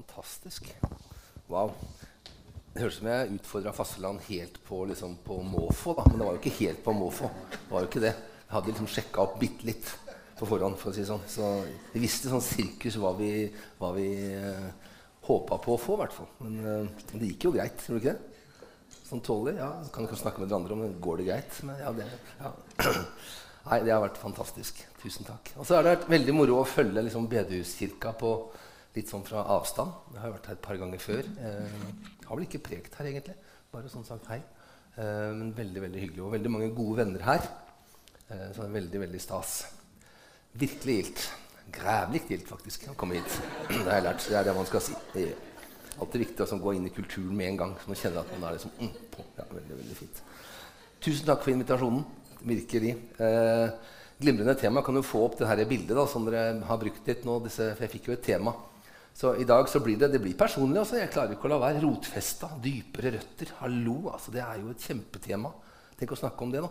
Fantastisk. Wow. Det høres ut som jeg utfordra Fasseland helt på, liksom, på måfå. da, Men det var jo ikke helt på måfå. Det var jo ikke det. Jeg hadde liksom sjekka opp bitte litt på forhånd. for å si sånn. Så vi visste sånn sirkus hva vi, hva vi eh, håpa på å få. hvert fall. Men eh, det gikk jo greit. Gjorde det ikke det? Sånn tåler, Ja, kan kanskje snakke med dere andre om det går det greit. Men ja, det, ja. Nei, det har vært fantastisk. Tusen takk. Og så har det vært veldig moro å følge liksom, bedehuskirka på litt sånn fra avstand. Jeg har vært her et par ganger før. Eh, har vel ikke prekt her, egentlig. Bare sånn sagt hei. Eh, men veldig veldig hyggelig. Og veldig mange gode venner her. Eh, så det er veldig, veldig stas. Virkelig gildt. Grævlig gildt, faktisk, å komme hit. Det har jeg lært. Det er det man skal si. Det er alltid viktig å gå inn i kulturen med en gang. Så man kjenner at man er liksom mm, på. Ja, veldig, veldig fint. Tusen takk for invitasjonen. Virkelig. Eh, glimrende tema. Kan jo få opp det her bildet da, som dere har brukt litt nå? Disse, for jeg fikk jo et tema. Så i dag så blir det, det blir personlig. Altså. Jeg klarer ikke å la være. Rotfesta, dypere røtter. Hallo, altså. Det er jo et kjempetema. Tenk å snakke om det nå.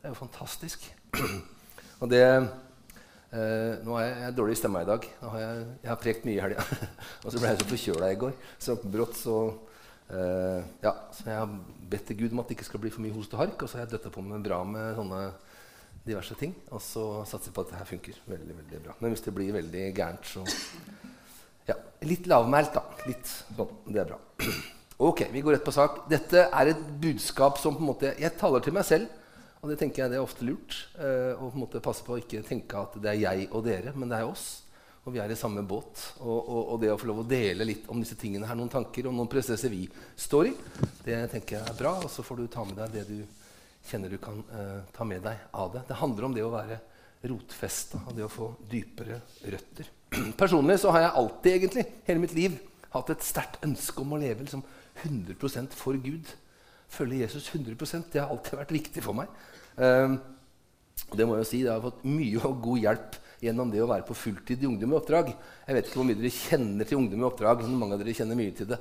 Det er jo fantastisk. Og det eh, Nå har jeg, jeg dårlig stemme i dag. Har jeg, jeg, har prekt mye i helga. og så ble jeg så forkjøla i går. Så brått så eh, Ja, så jeg har bedt til Gud om at det ikke skal bli for mye host og hark. Og så har jeg døtta på meg bra med sånne diverse ting. Og så satser jeg på at det her funker veldig, veldig bra. Men hvis det blir veldig gærent, så ja, Litt lavmælt, da. Litt sånn. Det er bra. Ok, vi går rett på sak. Dette er et budskap som på en måte Jeg taler til meg selv, og det tenker jeg det er ofte lurt. Eh, å på en måte passe på å ikke tenke at det er jeg og dere, men det er oss. Og vi er i samme båt. Og, og, og, det å få lov å dele litt om disse tingene her, noen tanker og noen prosesser vi står i, det tenker jeg er bra. Og så får du ta med deg det du kjenner du kan eh, ta med deg av det. Det handler om det å være rotfesta og det å få dypere røtter. Personlig så har jeg alltid, egentlig, hele mitt liv, hatt et sterkt ønske om å leve liksom 100% for Gud. Følge Jesus 100% Det har alltid vært viktig for meg. Um, det må jeg jo si, jeg har fått mye og god hjelp gjennom det å være på fulltid i Ungdom i oppdrag. Jeg vet ikke hvor mye dere kjenner til Ungdom i oppdrag. men mange av dere kjenner mye til det.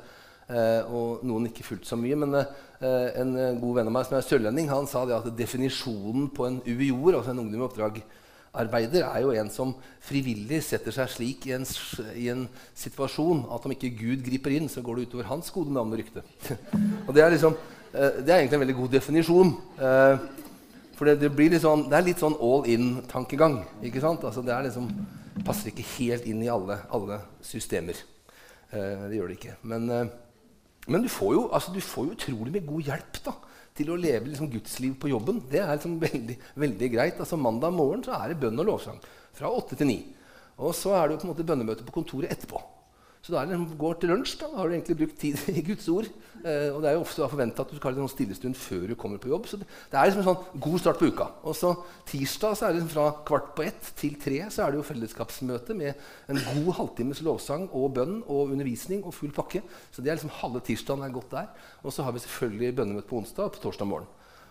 Eh, og noen ikke fullt så mye. Men eh, en god venn av meg som er sørlending, han sa det at definisjonen på en UiO-er, altså en Ungdom i oppdrag, arbeider er jo en som frivillig setter seg slik i en, i en, situasjon at om ikke Gud griper inn, så går det utover hans gode navn og rykte. og det er, liksom, eh, det er egentlig en veldig god definisjon. Eh, for det, det, blir litt sånn, det er litt sånn all in-tankegang. ikke sant? Altså det liksom, passer ikke helt inn i alle, alle systemer. Eh, det gjør det ikke. Men, men du, får jo, altså, du får jo utrolig mye god hjelp. da til å leve liksom, gudsliv på jobben. Det er liksom veldig, veldig, greit. Altså Mandag morgen så er det bønn og lovsang fra åtte til ni. Og så er det jo på en måte bønnemøte på kontoret etterpå. Så da er det liksom, går til lunsj. Da har du egentlig brukt tid i Guds ord. Eh, og det er jo ofte forventa at du skal ha en sånn stillestund før du kommer på jobb. Så det, det er liksom en sånn god start på uka. Og så tirsdag så er det liksom fra kvart på ett til tre så er det jo fellesskapsmøte med en god halvtimes lovsang og bønn og undervisning og full pakke. Så det er liksom halve tirsdagen er godt der. Og så har vi selvfølgelig bønnemøte på onsdag og på torsdag morgen.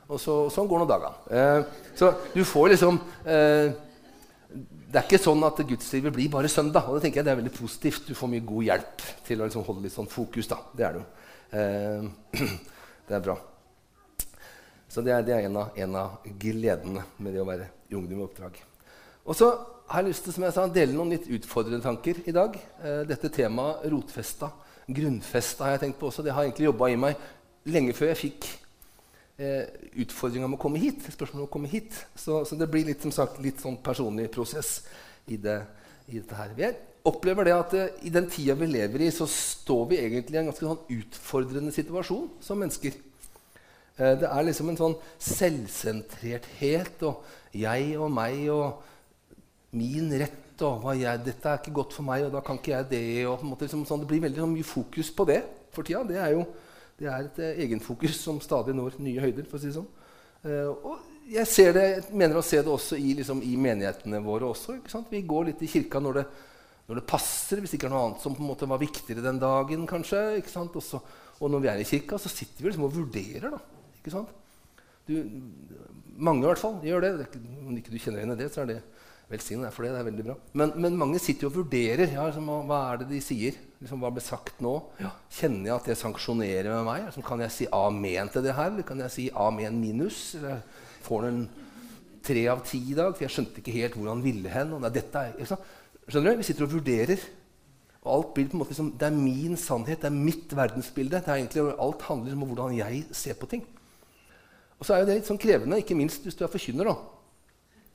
Og så, sånn går nå dagene. Eh, så du får liksom eh, det er ikke sånn at gudslivet blir bare søndag. Og det tenker jeg det er veldig positivt. Du får mye god hjelp til å liksom holde litt sånn fokus. da. Det er det jo. Eh, det er bra. Så det er, det er en, av, en, av, gledene med det å være i Ungdom i oppdrag. Og så har jeg lyst til som jeg sa, dele noen litt utfordrende tanker i dag. Eh, dette temaet rotfesta, grunnfesta, har jeg tenkt på også. Det har egentlig jobba i meg lenge før jeg fikk eh, utfordringa med å komme hit. spørsmålet om å komme hit. Så, så, det blir litt, som sagt, litt sånn personlig prosess i, det, i dette her. Vi opplever det at eh, i den tida vi lever i, så står vi egentlig i en ganske sånn utfordrende situasjon som mennesker. Eh, det er liksom en sånn selvsentrerthet og jeg og meg og min rett og jeg, 'Dette er ikke godt for meg, og da kan ikke jeg det.' Og på en måte liksom sånn, det blir veldig sånn, mye fokus på det for tida. Det er jo det er et uh, egenfokus som stadig når nye høyder. for å si det sånn. Uh, og jeg det, mener å se det også i, liksom, i menighetene våre. også. Vi går litt i kirka når det, når det, passer, hvis det ikke er noe annet som på en måte var viktigere den dagen. kanskje. Også, og når vi er i kirka, så sitter vi liksom og vurderer. da, ikke sant? Du, mange i hvert fall gjør det. Om ikke du kjenner igjen i det, så er det Velsign deg for det. det er veldig bra. Men, men mange sitter jo og vurderer. Ja, liksom, hva er det de sier? Liksom, hva ble sagt nå? Ja. Kjenner jeg at det sanksjonerer med meg? Liksom, kan jeg si amen til det her? Eller kan jeg si amen minus? Eller får den tre av ti i dag? For jeg skjønte ikke helt hvor han ville hen. Og nei, dette er, liksom. Skjønner du? Vi sitter og vurderer. Og alt blir på en måte liksom, Det er min sannhet, det er mitt verdensbilde. det er egentlig Alt handler om hvordan jeg ser på ting. Og så er jo det litt sånn krevende, ikke minst hvis du er forkynner. da.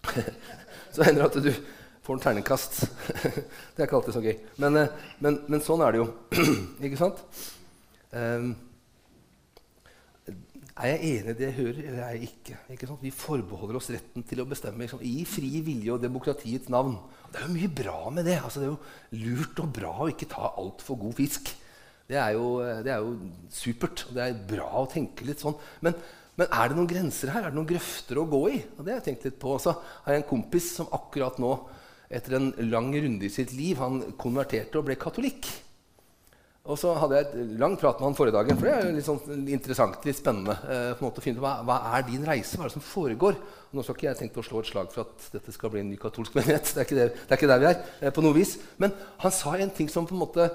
så hender det at du får en terningkast. det er ikke alltid så gøy. Men, eh, men, men sånn er det jo. ikke sant? Um, er jeg enig i det jeg hører, eller er jeg ikke? ikke? Vi forbeholder oss retten til å bestemme liksom, i fri vilje og demokratiets navn. Det er jo mye bra med det. Altså, det er jo lurt og bra å ikke ta altfor god fisk. Det er, jo, det er, jo, supert. Det er bra å tenke litt sånn. Men, men, er det noen grenser her? Er det noen grøfter å gå i? Og det har jeg tenkt litt på. Så har jeg en kompis som akkurat nå, etter en lang runde i sitt liv, han konverterte og ble katolikk. Og så hadde jeg et lang prat med han forrige dagen, for det er jo litt sånn interessant, litt spennende. Eh, på en måte å finne ut hva, hva er din reise, hva er det som foregår? Og nå skal ikke jeg tenke å slå et slag for at dette skal bli en ny katolsk menighet. Det er ikke, det, det er ikke der vi er. Eh, på noe vis. Men han sa en ting som på en måte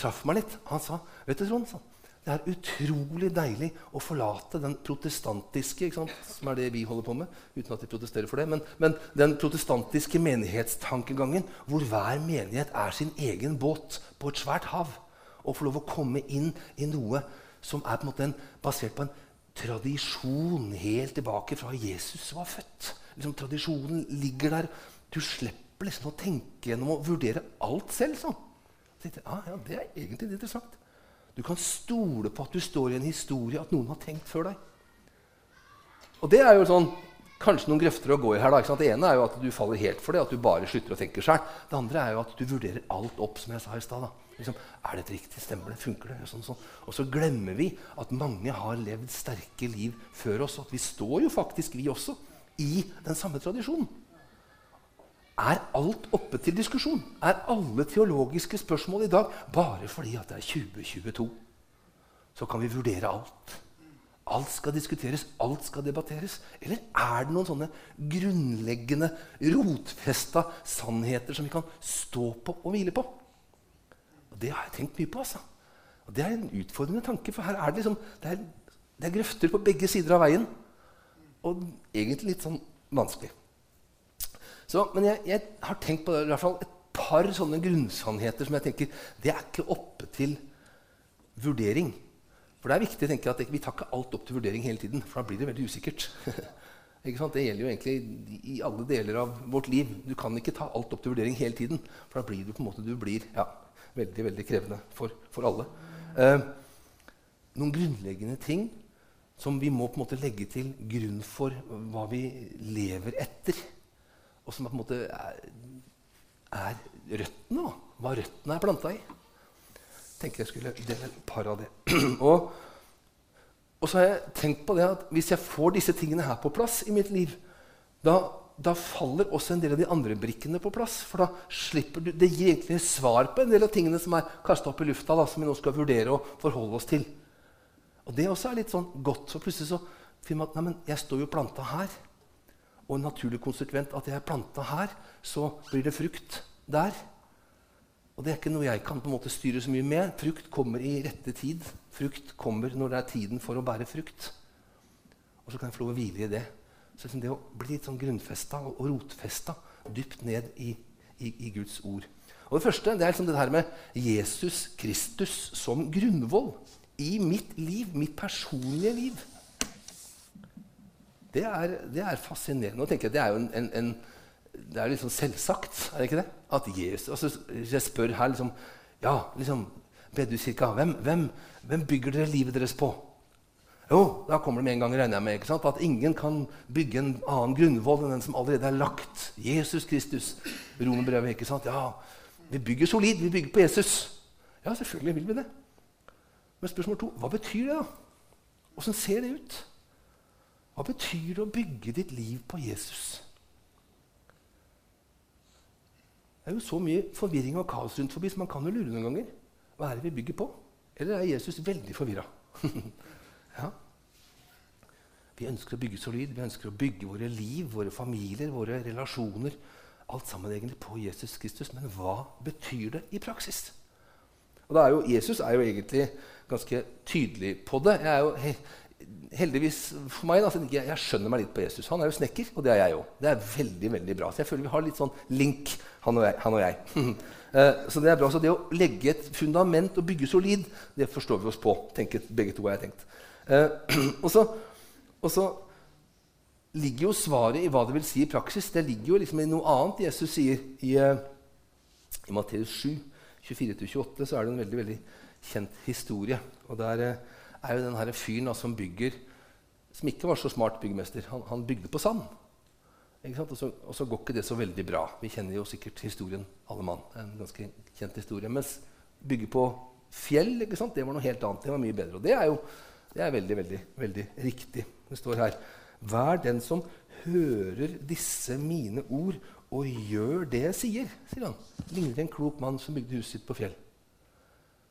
traff meg litt. Han sa vet du, Trond, sånn, det er utrolig deilig å forlate den protestantiske som er det vi holder på med, uten at de protesterer for det, men, men den protestantiske menighetstankegangen hvor hver menighet er sin egen båt på et svært hav Og få lov å komme inn i noe som er på en basert på en tradisjon helt tilbake fra Jesus var født. Liksom, tradisjonen ligger der. Du slipper liksom å tenke gjennom å vurdere alt selv. sånn. Så ja, ja, Det er egentlig interessant. Du kan stole på at du står i en historie, at noen har tenkt før deg. Og det er jo sånn, kanskje noen grøfter å gå i her. da, Det ene er jo at du faller helt for det, at du bare slutter å tenke sjøl. Det andre er jo at du vurderer alt opp, som jeg sa i stad. Liksom, er dette riktig? Stemmer det? Funker det? Sånn, sånn. Og så glemmer vi at mange har levd sterke liv før oss. Og at vi står jo faktisk, vi også, i den samme tradisjonen. Er alt oppe til diskusjon? Er alle teologiske spørsmål i dag bare fordi at det er 2022? Så kan vi vurdere alt. Alt skal diskuteres, alt skal debatteres. Eller er det noen sånne grunnleggende, rotfesta sannheter som vi kan stå på og hvile på? det har jeg tenkt mye på. altså. Og Det er en utfordrende tanke, for her er det liksom, det er, det er grøfter på begge sider av veien. Og egentlig litt sånn vanskelig. Så, men jeg, jeg, har tenkt på det, i hvert fall et par sånne grunnsannheter som jeg tenker det er ikke oppe til vurdering. For det er viktig å tenke at Vi tar ikke alt opp til vurdering hele tiden, for da blir det veldig usikkert. det gjelder jo egentlig i alle deler av vårt liv. Du kan ikke ta alt opp til vurdering hele tiden, for da blir du på en måte du blir, ja, veldig veldig krevende for, for alle. Eh, noen grunnleggende ting som vi må på en måte legge til grunn for hva vi lever etter. Og som på en måte er, røttene. Da. Hva røttene er planta i. tenker jeg skulle dele et par av det. og, og så har jeg tenkt på det at hvis jeg får disse tingene her på plass i mitt liv, da da faller også en del av de andre brikkene på plass. For da slipper du, Det gir egentlig svar på en del av tingene som er kasta opp i lufta, da, som vi nå skal vurdere og forholde oss til. Og det også er litt sånn godt. Så plutselig så finner man at nei, men jeg står jo planta her. Og en naturlig konsekvent at jeg er planta her, så blir det frukt der. Og det er ikke noe jeg kan på en måte styre så mye med. Frukt kommer i rette tid. Frukt kommer når det er tiden for å bære frukt. Og så kan jeg få lov å hvile i det. Så liksom det å bli litt sånn grunnfesta og, rotfesta dypt ned i, i, i, Guds ord. Og Det første det er liksom det her med Jesus Kristus som grunnvoll i mitt liv, mitt personlige liv. Det er, det er fascinerende. Og tenker jeg, Det er jo en, en, en det er liksom selvsagt, er det ikke det? At Jesus, altså, Jeg spør her liksom Ja, liksom Bedehusskirka, hvem, hvem, hvem bygger dere livet deres på? Jo, da kommer det med en gang, regner jeg med, ikke sant? at ingen kan bygge en annen grunnvoll enn den som allerede er lagt. Jesus Kristus. Romerbrevet, ikke sant? Ja, vi bygger solid. Vi bygger på Jesus. Ja, selvfølgelig vil vi det. Men spørsmål to hva betyr det, da? Åssen ser det ut? Hva betyr det å bygge ditt liv på Jesus? Det er jo så mye forvirring og kaos rundt forbi, så man kan jo lure noen ganger. Hva er det vi bygger på? Eller er Jesus veldig forvirra? Ja. Vi ønsker å bygge solid, vi ønsker å bygge våre liv, våre familier, våre relasjoner. Alt sammen egentlig på Jesus Kristus. Men hva betyr det i praksis? Og er jo, Jesus er jo egentlig ganske tydelig på det. Jeg er jo, heldigvis for meg, da, jeg, jeg, skjønner meg litt på Jesus. Han er jo snekker, og det er jeg òg. Det er veldig veldig bra. Så jeg føler vi har litt sånn link, han og jeg. Han og jeg. Eh, så det er bra. Så det å legge et fundament og bygge solid, det forstår vi oss på. tenker begge to har jeg tenkt. Eh, og, så, og så ligger jo svaret i hva det vil si i praksis. Det ligger jo liksom i noe annet Jesus sier i, uh, i Matteus 7, 24-28. Så er det en veldig veldig kjent historie. Og der er jo den her fyren da, som bygger Som ikke var så smart byggmester. Han, han bygde på sand. Og så, og, så, går ikke det så veldig bra. Vi kjenner jo sikkert historien, alle mann. En ganske kjent historie. Mens bygge på fjell, det var noe helt annet. Det var mye bedre. Og det er jo det er veldig, veldig, veldig riktig. Det står her Vær den som hører disse mine ord og gjør det jeg sier, sier han. Ligner en klok mann som bygde huset sitt på fjell.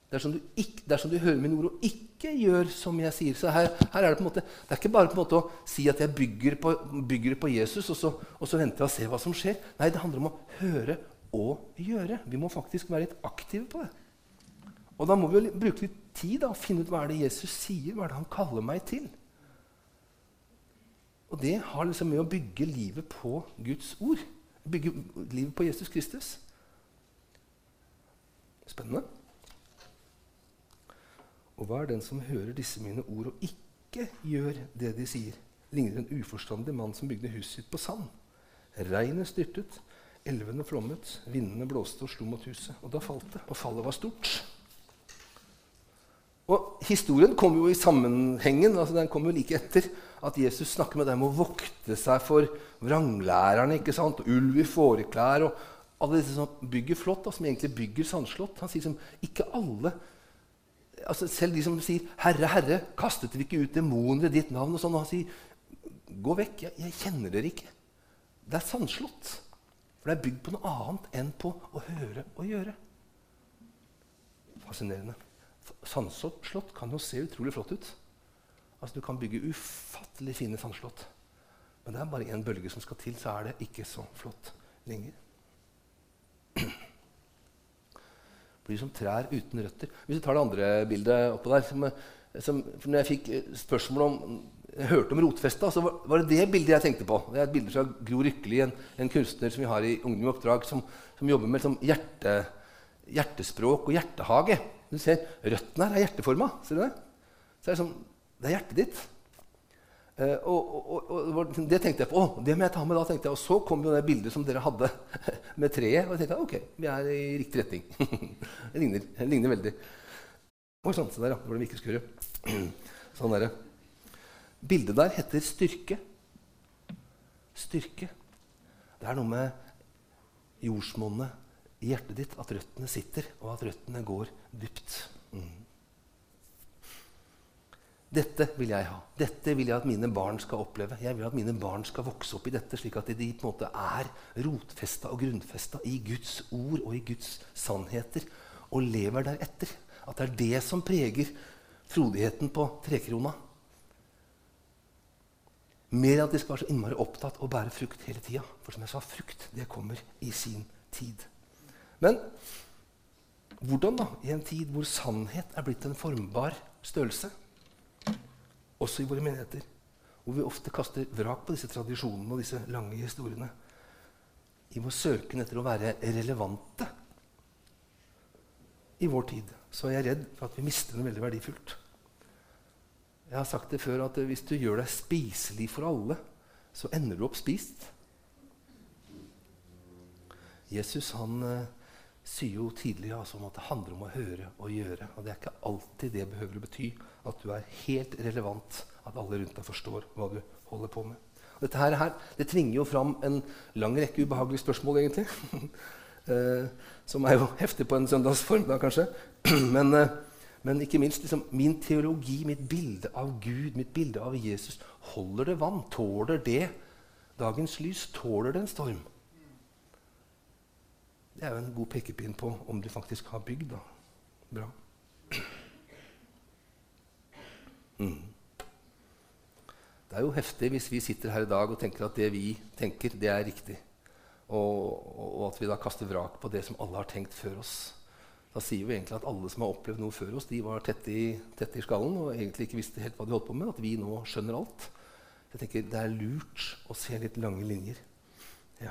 Dersom du, ikke, dersom du hører mine ord og ikke gjør som jeg sier. Så her, her er Det på en måte, det er ikke bare på en måte å si at jeg bygger på, bygger på Jesus, og så, og så venter jeg og ser hva som skjer. Nei, det handler om å høre og gjøre. Vi må faktisk være litt aktive på det. Og da må vi bruke litt tid og finne ut hva er det Jesus sier, hva er det han kaller meg til. Og det har liksom med å bygge livet på Guds ord. Bygge livet på Jesus Kristus. Spennende. Og hva er den som hører disse mine ord og ikke gjør det de sier? Ligner en uforstandig mann som bygde huset sitt på sand. Regnet styrtet, elvene flommet, vindene blåste og slo mot huset. Og da falt det, og fallet var stort. Og Historien kommer jo i sammenhengen. altså Den kommer jo like etter at Jesus snakker med dem om å vokte seg for vranglærerne. ikke sant? Ulv i fåreklær og alle disse som bygger flott, da, som egentlig bygger sandslott. Han sier som ikke alle altså Selv de som sier 'Herre, Herre, kastet vi ikke ut demoner i ditt navn?' og sånn, og han sier 'Gå vekk, jeg, jeg kjenner dere ikke'. Det er sandslott. For det er bygd på noe annet enn på å høre og gjøre. Fascinerende. Sandslott kan jo se utrolig flott ut. Altså Du kan bygge ufattelig fine sandslott. Men det er bare én bølge som skal til, så er det ikke så flott lenger. Det blir som trær uten røtter. Hvis du tar det andre bildet oppå der som, som, Når jeg fikk spørsmål om jeg hørte om rotfesta, så var, det det bildet jeg tenkte på. Det er et bilde fra Gro rykkelig, en, en, kunstner som vi har i Ungdom i oppdrag, som, som jobber med liksom, hjerte, hjertespråk og hjertehage. Du ser, Røttene her er hjerteforma. Ser du det? Så er det, sånn, det er hjertet ditt. Eh, og, og, og, Det tenkte jeg på. Å, det må jeg ta med da, tenkte jeg. Og så kom jo det bildet som dere hadde med treet. Og jeg tenkte ok, vi er i riktig retning. det, ligner, ligner veldig. Oi sann, se der, ja. Det vi ikke skulle. Sånn er det. Bildet der heter styrke. Styrke. Det er noe med jordsmonnet i hjertet ditt at røttene sitter, og at røttene går dypt. Mm. Dette vil jeg ha. Dette vil jeg at mine barn skal oppleve. Jeg vil at mine barn skal vokse opp i dette, slik at de på en måte er rotfesta og grunnfesta i Guds ord og i Guds sannheter og lever deretter. At det er det som preger frodigheten på trekrona. Mer at de skal være så innmari opptatt å bære frukt hele tida. For som jeg sa, frukt det kommer i sin tid. Men hvordan da, i en tid hvor sannhet er blitt en formbar størrelse, også i våre menigheter, hvor vi ofte kaster vrak på disse tradisjonene og disse lange historiene, i vår søken etter å være relevante i vår tid, så er jeg redd for at vi mister noe veldig verdifullt. Jeg har sagt det før at hvis du gjør deg spiselig for alle, så ender du opp spist. Jesus han eh, sier jo tidlig altså, at det handler om å høre og gjøre. Og det er ikke alltid det behøver å bety at du er helt relevant, at alle rundt deg forstår hva du holder på med. Og dette her det tvinger jo fram en lang rekke ubehagelige spørsmål, egentlig. eh, som er jo heftig på en søndagsform, da kanskje. men, eh, men, ikke minst liksom, min teologi, mitt bilde av Gud, mitt bilde av Jesus, holder det vann? Tåler det dagens lys? Tåler det en storm? Det er jo en god pekepinn på om du faktisk har bygd. da. Bra. Mm. Det er jo heftig hvis vi sitter her i dag og tenker at det vi tenker, det er riktig. Og, og, at vi da kaster vrak på det som alle har tenkt før oss. Da sier vi egentlig at alle som har opplevd noe før oss, de var tette i, tett i skallen og egentlig ikke visste helt hva de holdt på med. At vi nå skjønner alt. Jeg tenker Det er lurt å se litt lange linjer. Så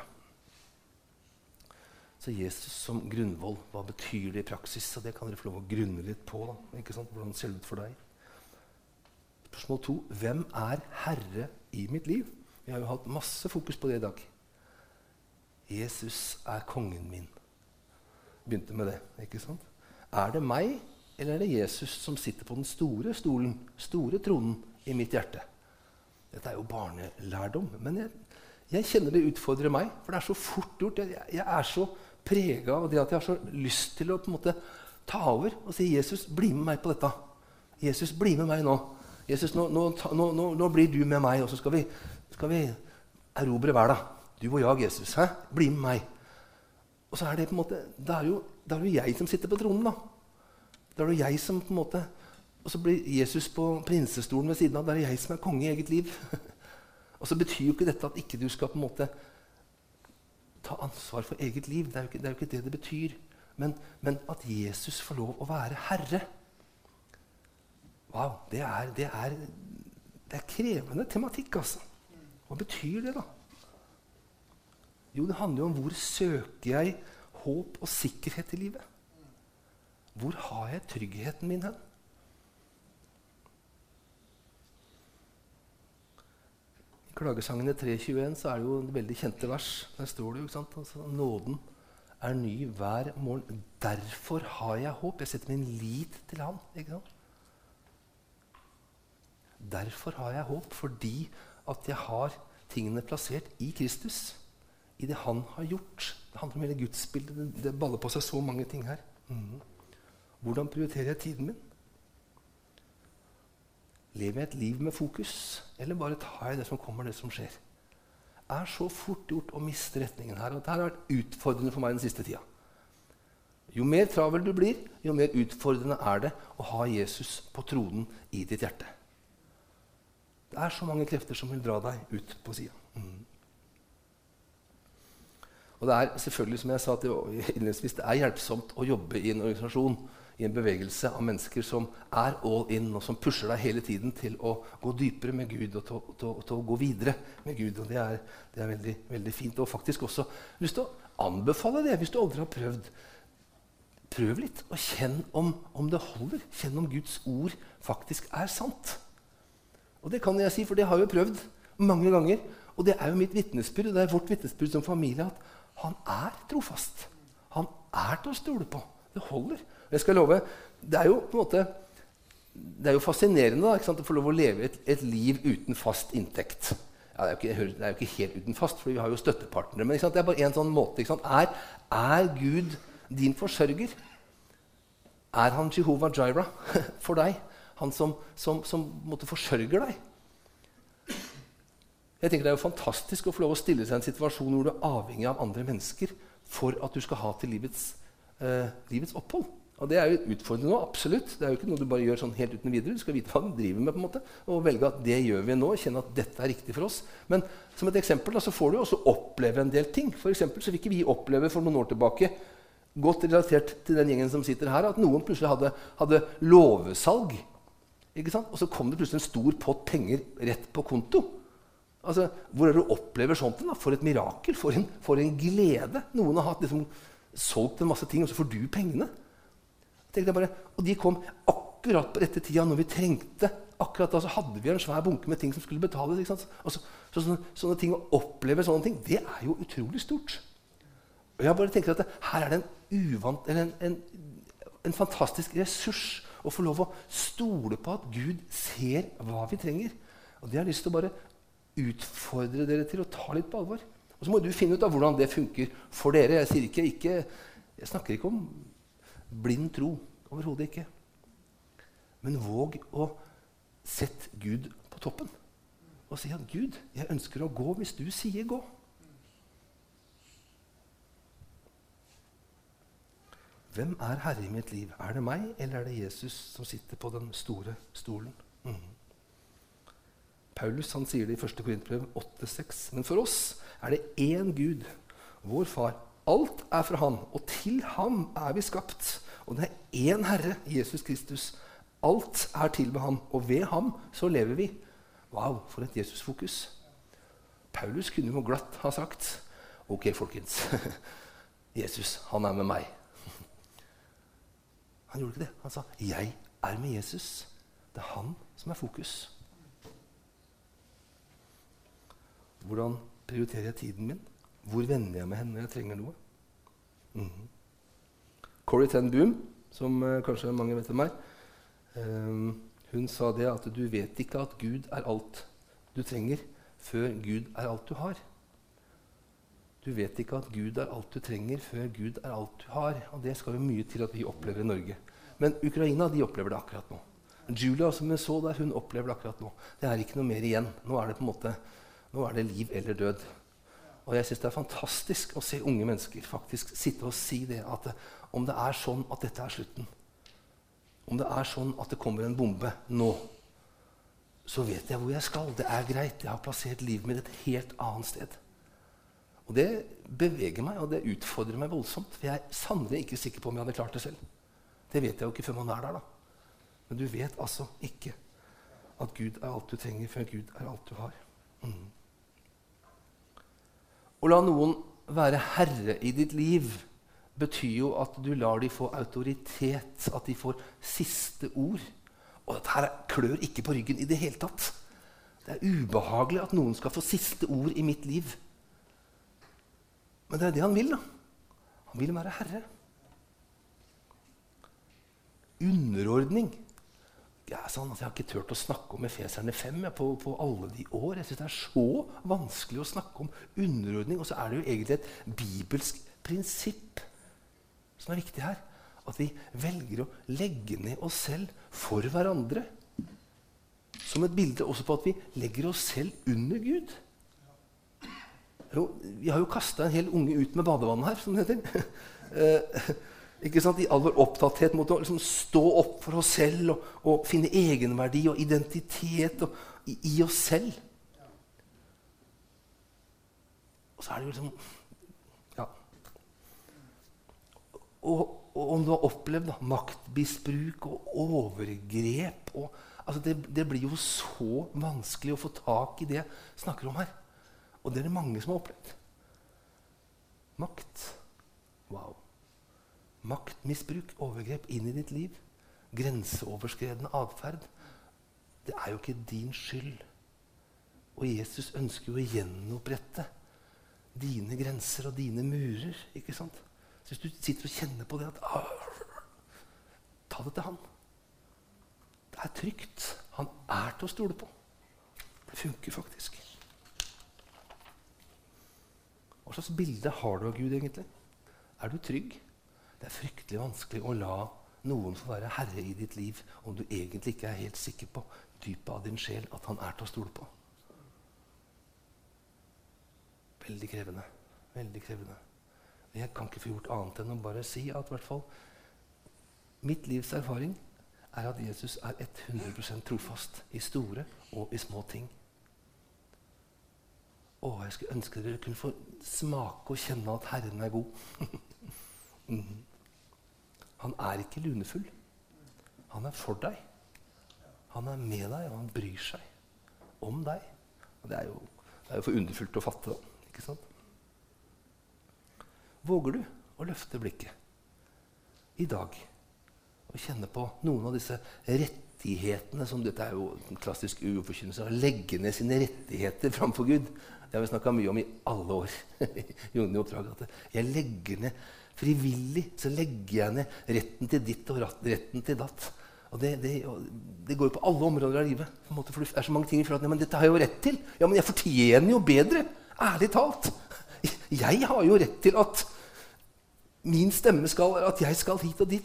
Så Jesus som grunnvoll, hva betyr det i praksis? Og det kan dere få lov å grunne litt på. da, ikke sant? Hvordan ser det ut for deg? Spørsmål to hvem er herre i mitt liv? Vi har jo hatt masse fokus på det i dag. Jesus er kongen min. Begynte med det. ikke sant? Er det meg, eller er det Jesus som sitter på den store stolen, store tronen, i mitt hjerte? Dette er jo barnelærdom. Men jeg, jeg kjenner det utfordrer meg, for det er så fort gjort. Jeg, jeg er så prega av det at jeg har så lyst til å på en måte ta over og si 'Jesus, bli med meg på dette'. Jesus, bli med meg nå. Jesus, nå, nå, nå, nå blir du med meg, og så skal vi, skal vi erobre verden. Du og jeg, Jesus. Hæ? Bli med meg. Og så er det på en måte, det er jo, er jo jeg som sitter på tronen. da. Det er jo jeg som på en måte, Og så blir Jesus på prinsestolen ved siden av. Det er jeg som er konge i eget liv. og så betyr jo ikke dette at ikke du skal på en måte ta ansvar for eget liv. Det er jo ikke det, er jo ikke det, det betyr. Men, men, at Jesus får lov å være herre Wow, det er, det er, det er krevende tematikk, altså. Hva betyr det, da? Jo, det handler jo om hvor søker jeg håp og sikkerhet i livet? Hvor har jeg tryggheten min hen? Klagesangene 3.21 så er det jo en veldig kjente vers. Der står det jo ikke sant? Altså, Nåden er ny hver morgen. Derfor har jeg håp. Jeg setter min lit til Han. ikke sant? Derfor har jeg håp, fordi at jeg har tingene plassert i Kristus. I det Han har gjort. Det handler om hele gudsbildet. Det, det baller på seg så mange ting her. Mm. Hvordan prioriterer jeg tiden min? Lever jeg et liv med fokus, eller bare tar jeg det som kommer, det som skjer? Det er så fort gjort å miste retningen her. og Dette har vært utfordrende for meg den siste tida. Jo mer travel du blir, jo mer utfordrende er det å ha Jesus på tronen i ditt hjerte. Det er så mange krefter som vil dra deg ut på sida. Mm. Og det er selvfølgelig, som jeg sa innledningsvis, det er hjelpsomt å jobbe i en organisasjon i en bevegelse av mennesker som er all in, og som pusher deg hele tiden til å gå dypere med Gud og til, til, til å gå videre med Gud. Og det er, det er veldig, veldig, fint. Og faktisk også lyst til å anbefale det hvis du aldri har prøvd. Prøv litt, og kjenn om, om det holder. Kjenn om Guds ord faktisk er sant. Og det kan jeg si, for det har jeg prøvd mange ganger. Og det er jo mitt vitnesbyrd, det er vårt vitnesbyrd som familie at han er trofast. Han er til å stole på. Det holder. Jeg skal love, Det er jo på en måte det er jo fascinerende da, å få lov å leve et, et liv uten fast inntekt. Ja, det, er ikke, det, er jo ikke, helt uten fast, for vi har jo støttepartnere. Men det er bare en sånn måte. Er, er, Gud din forsørger? Er han Jehovah Jireh for deg? Han som, som, som måtte forsørger deg? Jeg tenker Det er jo fantastisk å få lov å stille seg i en situasjon hvor du er avhengig av andre mennesker for at du skal ha til livets, eh, livets opphold. Og Det er jo utfordrende nå, absolutt. Det er jo ikke noe du bare gjør sånn helt uten videre. Du skal vite hva du driver med, på en måte, og velge at det gjør vi nå. kjenne at dette er riktig for oss. Men som et eksempel da, så får du også oppleve en del ting. For eksempel, så fikk vi oppleve for noen år tilbake, godt relatert til den gjengen som sitter her, at noen plutselig hadde, hadde låvesalg. Og så kom det plutselig en stor pott penger rett på konto. Altså, Hvor er det du opplever sånt? Da? For et mirakel. For en, for en glede. Noen har hatt, liksom, solgt en masse ting, og så får du pengene bare, og de kom akkurat på rette tida når vi trengte. Akkurat da så hadde vi en svær bunke med ting som skulle betales. Så, så, sånne, sånne, ting, Å oppleve sånne ting, det er jo utrolig stort. Og jeg bare tenker at det, Her er det en uvant, en, en, en fantastisk ressurs å få lov å stole på at Gud ser hva vi trenger. Og det har jeg lyst til å bare utfordre dere til å ta litt på alvor. Og så må du finne ut av hvordan det funker for dere. Jeg, ikke, ikke, jeg snakker ikke om blind tro. Overhodet ikke. Men våg å sette Gud på toppen og si at 'Gud, jeg ønsker å gå hvis du sier gå'. Hvem er herre i mitt liv? Er det meg, eller er det Jesus som sitter på den store stolen? Mm. Paulus han sier det i 1. Korintbrev 8,6. Men for oss er det én Gud, vår Far. Alt er fra Han, og til Ham er vi skapt. Og det er én Herre, Jesus Kristus. Alt er til ved ham, og ved ham så lever vi. Wow, for et Jesusfokus. Paulus kunne jo glatt ha sagt Ok, folkens. Jesus, han er med meg. Han gjorde ikke det. Han sa 'Jeg er med Jesus'. Det er han som er fokus. Hvordan prioriterer jeg tiden min? Hvor vender jeg meg hen når jeg trenger noe? Mm -hmm. Corrie ten Boom, som uh, kanskje mange vet hvem er, um, hun sa det at du vet ikke at Gud er alt du trenger, før Gud er alt du har. Du vet ikke at Gud er alt du trenger, før Gud er alt du har. Og det skal jo mye til at vi opplever i Norge. Men Ukraina de opplever det akkurat nå. Julia, som jeg så der, hun opplever det akkurat nå. Det er ikke noe mer igjen. Nå er det på en måte, nå er det liv eller død. Og jeg syns det er fantastisk å se unge mennesker faktisk sitte og si det at om det er sånn at dette er slutten, om det er sånn at det kommer en bombe nå, så vet jeg hvor jeg skal. Det er greit. Jeg har plassert livet mitt et helt annet sted. Og det beveger meg, og det utfordrer meg voldsomt. For jeg er sannelig ikke sikker på om jeg hadde klart det selv. Det vet jeg jo ikke før man er der, da. Men du vet altså ikke at Gud er alt du trenger, før Gud er alt du har. Mm. Å la noen være herre i ditt liv betyr jo at du lar dem få autoritet, at de får siste ord. Og dette her klør ikke på ryggen i det hele tatt. Det er ubehagelig at noen skal få siste ord i mitt liv. Men det er det han vil. da. Han vil være herre. Underordning ja, sånn, altså, Jeg har ikke turt å snakke om Efeserne 5 ja, på, på, alle de år. Jeg synes Det er så vanskelig å snakke om underordning. Og så er det jo egentlig et bibelsk prinsipp som er viktig her. At vi velger å legge ned oss selv for hverandre. Som et bilde også på at vi legger oss selv under Gud. Jo, vi har jo kasta en hel unge ut med badevannet her, som det heter. Ikke sant? I all vår opptatthet mot å liksom stå opp for oss selv og, og finne egenverdi og identitet og, i, i, oss selv. Og så er det jo liksom Ja. Og, og om du har opplevd da, maktmisbruk og overgrep og, altså det, det blir jo så vanskelig å få tak i det jeg snakker om her. Og det er det mange som har opplevd. Makt. Wow. Maktmisbruk, overgrep inn i ditt liv. Grenseoverskredende atferd. Det er jo ikke din skyld. Og Jesus ønsker jo å gjenopprette dine grenser og dine murer. ikke sant? Så hvis du sitter og kjenner på det at Ta det til han. Det er trygt. Han er til å stole på. Det funker faktisk. Hva slags bilde har du av Gud egentlig? Er du trygg? Det er fryktelig vanskelig å la noen få være herre i ditt liv om du egentlig ikke er helt sikker på dypet av din sjel at han er til å stole på. Veldig krevende. Veldig krevende. Jeg kan ikke få gjort annet enn å bare si at hvert fall mitt livs erfaring er at Jesus er 100% trofast i store og i små ting. Å, jeg skulle ønske dere kunne få smake og kjenne at Herren er god. mm. Han er ikke lunefull. Han er for deg. Han er med deg, og han bryr seg om deg. Og det er jo, det er jo for underfullt å fatte. ikke sant? Våger du å løfte blikket i dag og kjenne på noen av disse rettighetene som Dette er jo en klassisk uforkynnelse. Å legge ned sine rettigheter framfor Gud. Det har vi snakka mye om i alle år. i oppdrag, at jeg legger ned Frivillig så legger jeg ned retten til ditt og retten til datt. Og det, det, det går jo på alle områder av livet. Måte, for det er så mange ting for at, men dette har jeg jo rett til. Ja, men jeg fortjener jo bedre. Ærlig talt. Jeg har jo rett til at min stemme skal At jeg skal hit og dit.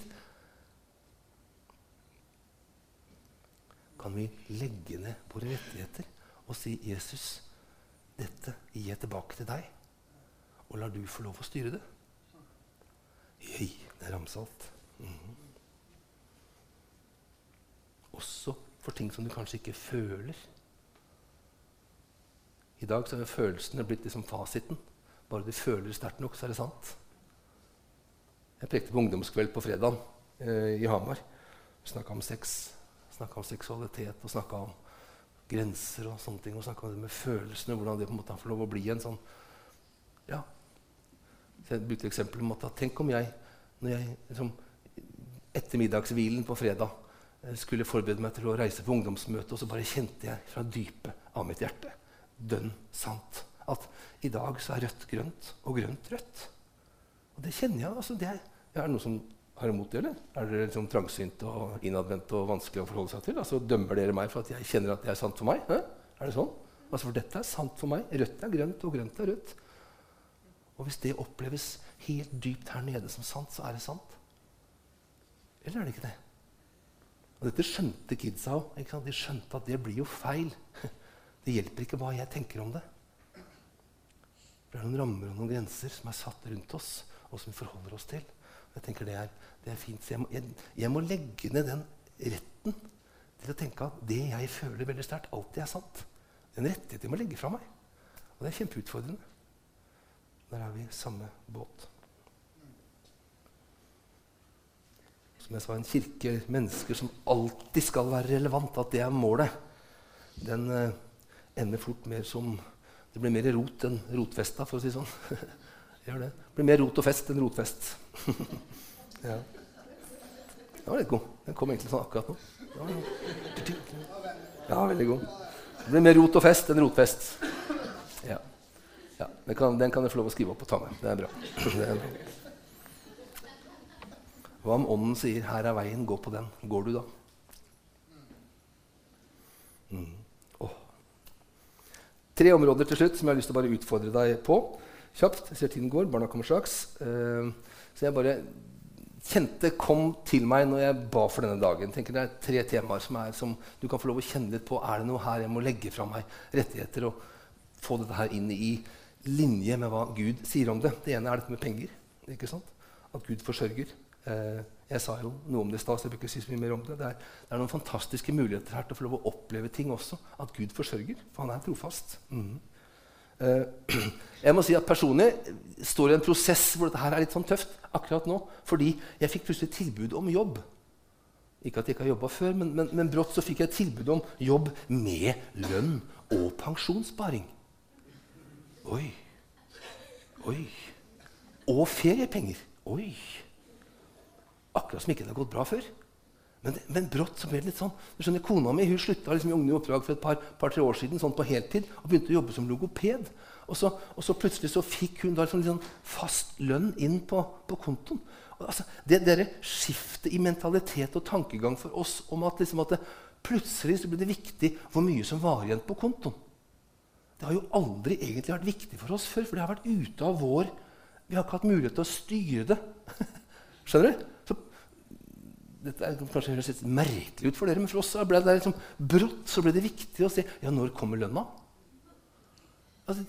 Kan vi legge ned våre rettigheter og si 'Jesus'? Dette gir jeg tilbake til deg, og lar du få lov å styre det. Jøy, det er ramsalt. Mm. Også for ting som du kanskje ikke føler. I dag så er følelsene blitt liksom fasiten. Bare du føler sterkt nok, så er det sant. Jeg prekte på ungdomskveld på fredag eh, i Hamar. Snakka om sex, snakka om seksualitet og snakka om grenser og sånne ting. Og snakka om det med følelsene, hvordan det på en måte får lov å bli en sånn ja, Så jeg brukte eksempelet om at tenk om jeg, når jeg liksom, etter middagshvilen på fredag eh, skulle forberede meg til å reise på ungdomsmøte, og så bare kjente jeg fra dypet av mitt hjerte dønn sant at i dag så er rødt grønt og grønt rødt. Og det kjenner jeg. altså det er, er det noe som har imot det, eller? Er dere liksom trangsynt og innadvendte og vanskelig å forholde seg til? Altså Dømmer dere meg for at jeg kjenner at det er sant for meg? Hæ? Er det sånn? Altså For dette er sant for meg. Rødt er grønt, og grønt er rødt. Og hvis det oppleves helt dypt her nede som sant, så er det sant. Eller er det ikke det? Og Dette skjønte kidsa òg. De skjønte at det blir jo feil. Det hjelper ikke hva jeg tenker om det. Det er noen rammer og noen grenser som er satt rundt oss, og som vi forholder oss til. Jeg tenker det er, det er fint. Så jeg må, jeg, jeg må, legge ned den retten til å tenke at det jeg føler veldig sterkt, alltid er sant. En rettighet jeg må legge fra meg. Og det er kjempeutfordrende. Der er vi i samme båt. Som jeg sa, en kirke, mennesker som alltid skal være relevant, at det er målet. Den eh, ender fort mer som Det blir mer rot enn rotfesta, for å si sånn. Gjør det. det blir mer rot og fest enn rotfest. ja. Den var litt god. Den kom egentlig sånn akkurat nå. Ja, veldig god. Det blir mer rot og fest enn rotfest. Ja. Den, kan, den kan jeg få lov å skrive opp og ta med. Det er bra. Det er. Hva om Ånden sier 'Her er veien, gå på den'? Går du da? Mm. Oh. Tre områder til slutt som jeg har lyst til å bare utfordre deg på. Kjapt. Jeg ser tiden går. Barna kommer straks. Uh, så jeg bare kjente kom til meg når jeg ba for denne dagen. Tenker Det er tre temaer som, er, som du kan få lov å kjenne litt på. Er det noe her jeg må legge fra meg rettigheter og få dette her inn i linje med hva Gud sier om det? Det ene er dette med penger. ikke sant? At Gud forsørger. Eh, jeg sa jo noe om det i stad, jeg bør ikke si så mye mer om det. Det er, det er, noen fantastiske muligheter her til å få lov å oppleve ting også. At Gud forsørger. For han er trofast. Mm. Eh, jeg må si at Personlig står i en prosess hvor dette her er litt sånn tøft akkurat nå. Fordi jeg fikk plutselig tilbud om jobb. Ikke at jeg ikke har jobba før, men, men, men, brått så fikk jeg tilbud om jobb med lønn og pensjonssparing. Oi. Oi. Og feriepenger. Oi. Akkurat som ikke det har gått bra før. Men, men, brått så ble det litt sånn. Du skjønner, Kona mi hun slutta liksom i Unge oppdrag for et par, par, år siden sånn på heltid og begynte å jobbe som logoped. Og så, og så plutselig så fikk hun da liksom, sånn fast lønn inn på, på kontoen. Og, altså, det der skiftet i mentalitet og tankegang for oss om at, liksom, at det, plutselig så ble det viktig hvor mye som var igjen på kontoen. Det har jo aldri egentlig vært viktig for oss før, for det har vært ute av vår Vi har ikke hatt mulighet til å styre det. Skjønner du? dette er, kanskje høres litt merkelig ut for dere, men for oss ble det liksom, brått så ble det viktig å se ja, når kommer lønna. Altså,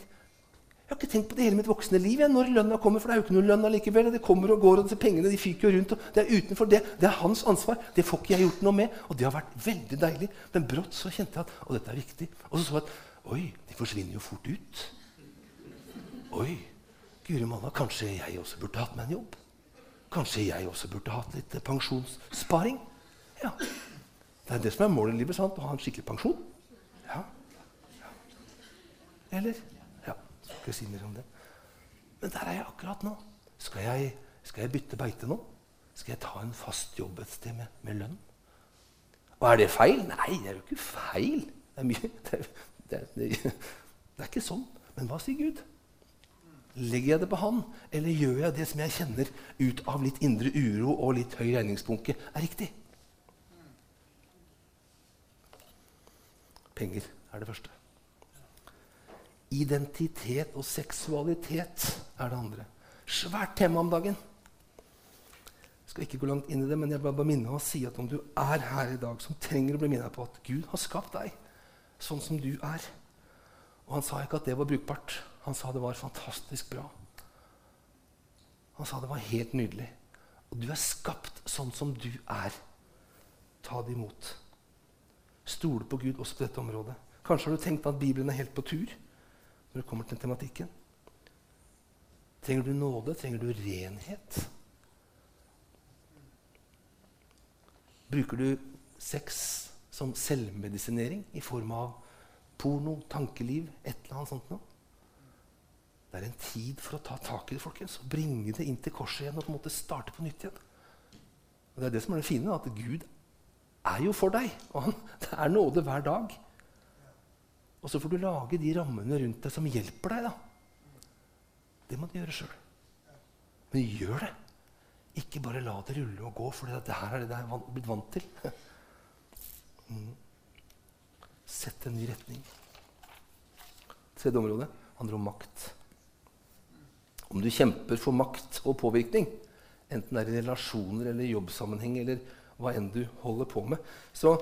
jeg har ikke tenkt på det hele mitt voksne liv. Ja, når lønna kommer, for det er jo ikke noe lønn allikevel. Det kommer og går, og disse pengene de fyker jo rundt. og Det er utenfor det. Det er hans ansvar. Det får ikke jeg gjort noe med. Og det har vært veldig deilig. Men brått så kjente jeg at og dette er viktig. Og så så jeg at oi, de forsvinner jo fort ut. Oi, guri malla, kanskje jeg også burde hatt meg en jobb. Kanskje jeg også burde hatt litt pensjonssparing? Ja. Det er det som er målet i livet. sant? Å ha en skikkelig pensjon. Ja. ja. Eller? Ja, skal ikke si mer om det. Men der er jeg akkurat nå. Skal jeg, skal jeg bytte beite nå? Skal jeg ta en fast jobb et sted med, med lønn? Og er det feil? Nei, det er jo ikke feil. Det er, mye, det, er, det, det, det er ikke sånn. Men hva sier Gud? Legger jeg det på han, eller gjør jeg det som jeg kjenner ut av litt indre uro og litt høy regningsbunke, er riktig? Penger er det første. Identitet og seksualitet er det andre. Svært tema om dagen. Jeg skal ikke gå langt inn i det, men jeg vil bare minne og si at om du er her i dag som trenger å bli minnet på at Gud har skapt deg sånn som du er Og han sa ikke at det var brukbart. Han sa det var fantastisk bra. Han sa det var helt nydelig. Og du er skapt sånn som du er. Ta det imot. Stole på Gud også på dette området. Kanskje har du tenkt at Bibelen er helt på tur når det kommer til tematikken. Trenger du nåde? Trenger du renhet? Bruker du sex som selvmedisinering i form av porno, tankeliv, et eller annet sånt noe? Det er en tid for å ta tak i det folkens, og bringe det inn til korset igjen og på en måte starte på nytt igjen. Og Det er det som er det fine, at Gud er jo for deg. Og det er nåde hver dag. Og så får du lage de rammene rundt deg som hjelper deg. da. Det må du gjøre sjøl. Men gjør det. Ikke bare la det rulle og gå, for det her er det jeg er blitt vant til. Sett en ny retning. Tredje område handler om makt. Om du kjemper for makt og påvirkning, enten det er i relasjoner eller jobbsammenheng, eller hva enn du holder på med, så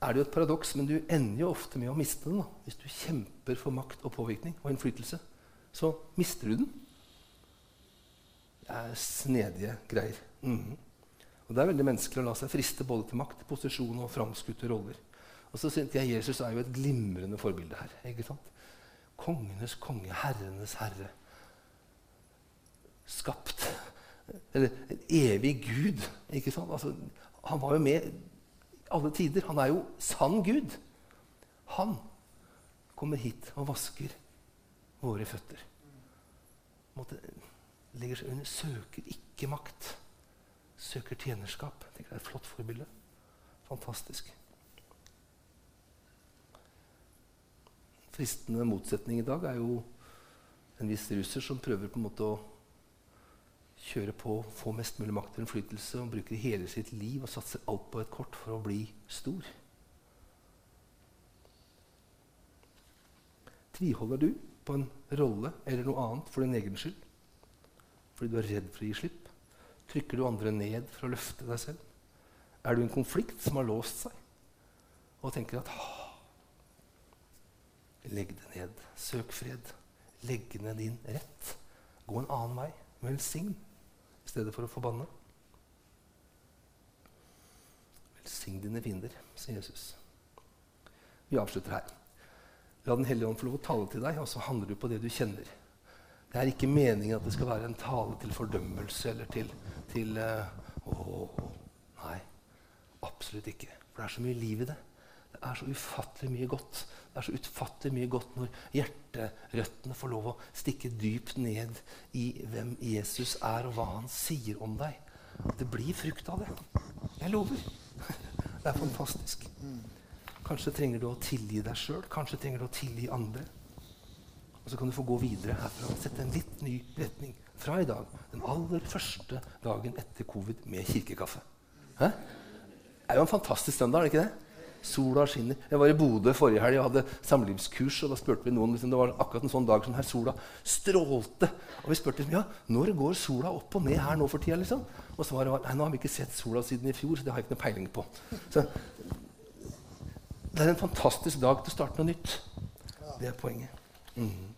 er det jo et paradoks, men du ender jo ofte med å miste den. da. Hvis du kjemper for makt og påvirkning og innflytelse, så mister du den. Det er snedige greier. Mm. Og Det er veldig menneskelig å la seg friste både til makt, posisjon og framskutte roller. Og så synes jeg Jesus er jo et glimrende forbilde her. ikke sant? Kongenes konge, herrenes herre. Skapt. Eller en evig Gud. ikke sant? Altså, han var jo med alle tider. Han er jo sann Gud. Han kommer hit og vasker våre føtter. Måte, legger seg under, søker ikke makt. Søker tjenerskap. Det er et flott forbilde. Fantastisk. Fristende motsetning i dag er jo en viss russer som prøver på en måte å kjøre på, få mest mulig makt og innflytelse og bruker hele sitt liv og satser alt på et kort for å bli stor. Tviholder du på en rolle eller noe annet for din egen skyld? Fordi du er redd for å gi slipp? Trykker du andre ned for å løfte deg selv? Er du en konflikt som har låst seg, og tenker at Legg det ned. Søk fred. Legg ned din rett. Gå en annen vei. Velsign i stedet for å forbanne. Velsign dine fiender, sier Jesus. Vi avslutter her. La Den hellige ånd få lov å tale til deg, og så handler du på det du kjenner. Det er ikke meningen at det skal være en tale til fordømmelse eller til, til uh, å, Nei, absolutt ikke. For det er så mye liv i det. Det er så ufattelig mye godt. Det er så utfattelig mye godt når hjerterøttene får lov å stikke dypt ned i hvem Jesus er, og hva han sier om deg. Det blir frukt av det. Jeg lover. Det er fantastisk. Kanskje trenger du å tilgi deg sjøl. Kanskje trenger du å tilgi andre. Og så kan du få gå videre herfra. Sette en litt ny retning fra i dag. Den aller første dagen etter covid med kirkekaffe. Hæ? Det er jo en fantastisk søndag, er det ikke det? Sola skinner. Jeg var i Bodø forrige helg og hadde samlivskurs. og Da spurte vi noen liksom, det var akkurat en sånn dag som her sola strålte. Og vi spurte liksom, ja, når går sola opp og ned her nå for tida. Liksom? Og svaret var nei, nå har vi ikke sett sola siden i fjor, så det har jeg ikke noe peiling på. Så Det er en fantastisk dag til å starte noe nytt. Det er poenget. Mm.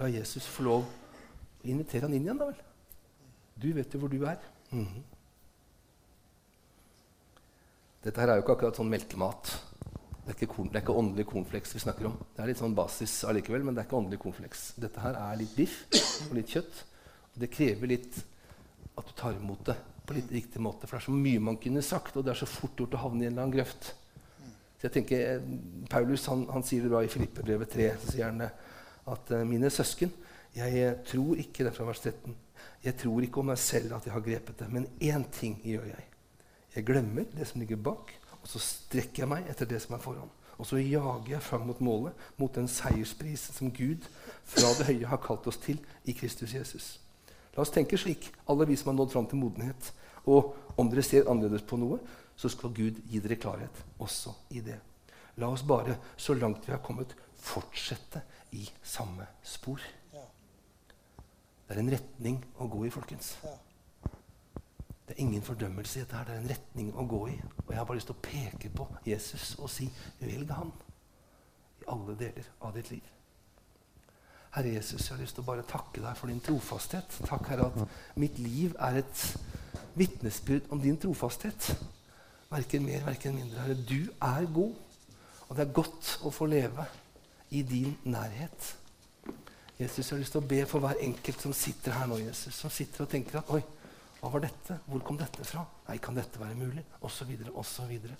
La Jesus få lov å invitere han inn igjen, da vel. Du vet jo hvor du er. Mm. Dette her er jo ikke akkurat sånn melkemat. Det er ikke, korn, det er ikke åndelig cornflakes vi snakker om. Det er litt sånn basis allikevel, men det er ikke åndelig cornflakes. Dette her er litt biff og litt kjøtt. Og det krever litt at du tar imot det på litt riktig måte. For det er så mye man kunne sagt, og det er så fort gjort å havne i en eller annen grøft. Så jeg tenker, eh, Paulus han, han sier det bra i Filippebrevet 3. så sier han at uh, mine søsken, jeg eh, tror ikke det er fra vers 13. Jeg tror ikke om meg selv at jeg har grepet det, men én ting gjør jeg. Jeg glemmer det som ligger bak, og så strekker jeg meg etter det som er foran. Og så jager jeg fram mot målet, mot den seiersprisen som Gud fra det høye har kalt oss til i Kristus Jesus. La oss tenke slik, alle vi som har nådd fram til modenhet. Og om dere ser annerledes på noe, så skal Gud gi dere klarhet også i det. La oss bare, så langt vi har kommet, fortsette i samme spor. Det er en retning å gå i, folkens. Det er ingen fordømmelse i dette. her, Det er en retning å gå i. Og jeg har bare lyst til å peke på Jesus og si velg han i alle deler av ditt liv. Herre Jesus, jeg har lyst til å bare takke deg for din trofasthet. Takk, Herre, at mitt liv er et vitnesbyrd om din trofasthet. Verken mer, verken mindre. Herre, du er god, og det er godt å få leve i din nærhet. Jesus, jeg har lyst til å be for hver enkelt som sitter her nå, Jesus, som sitter og tenker at oi, hva var dette? Hvor kom dette fra? Nei, kan dette være mulig? Og så videre, og så videre.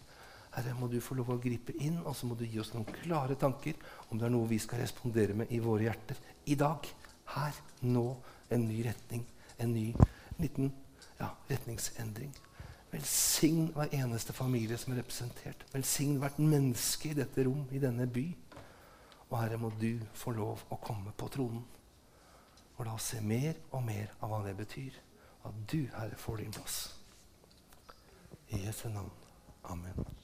Herre, må du få lov å gripe inn, og så må du gi oss noen klare tanker om det er noe vi skal respondere med i våre hjerter i dag, her, nå, en ny retning. En ny liten ja, retningsendring. Velsign hver eneste familie som er representert. Velsign hvert menneske i dette rom, i denne by. Og Herre, må du få lov å komme på tronen. Og la oss se mer og mer av hva det betyr. At du, Herre, får din plass. I Jesu navn. Amen.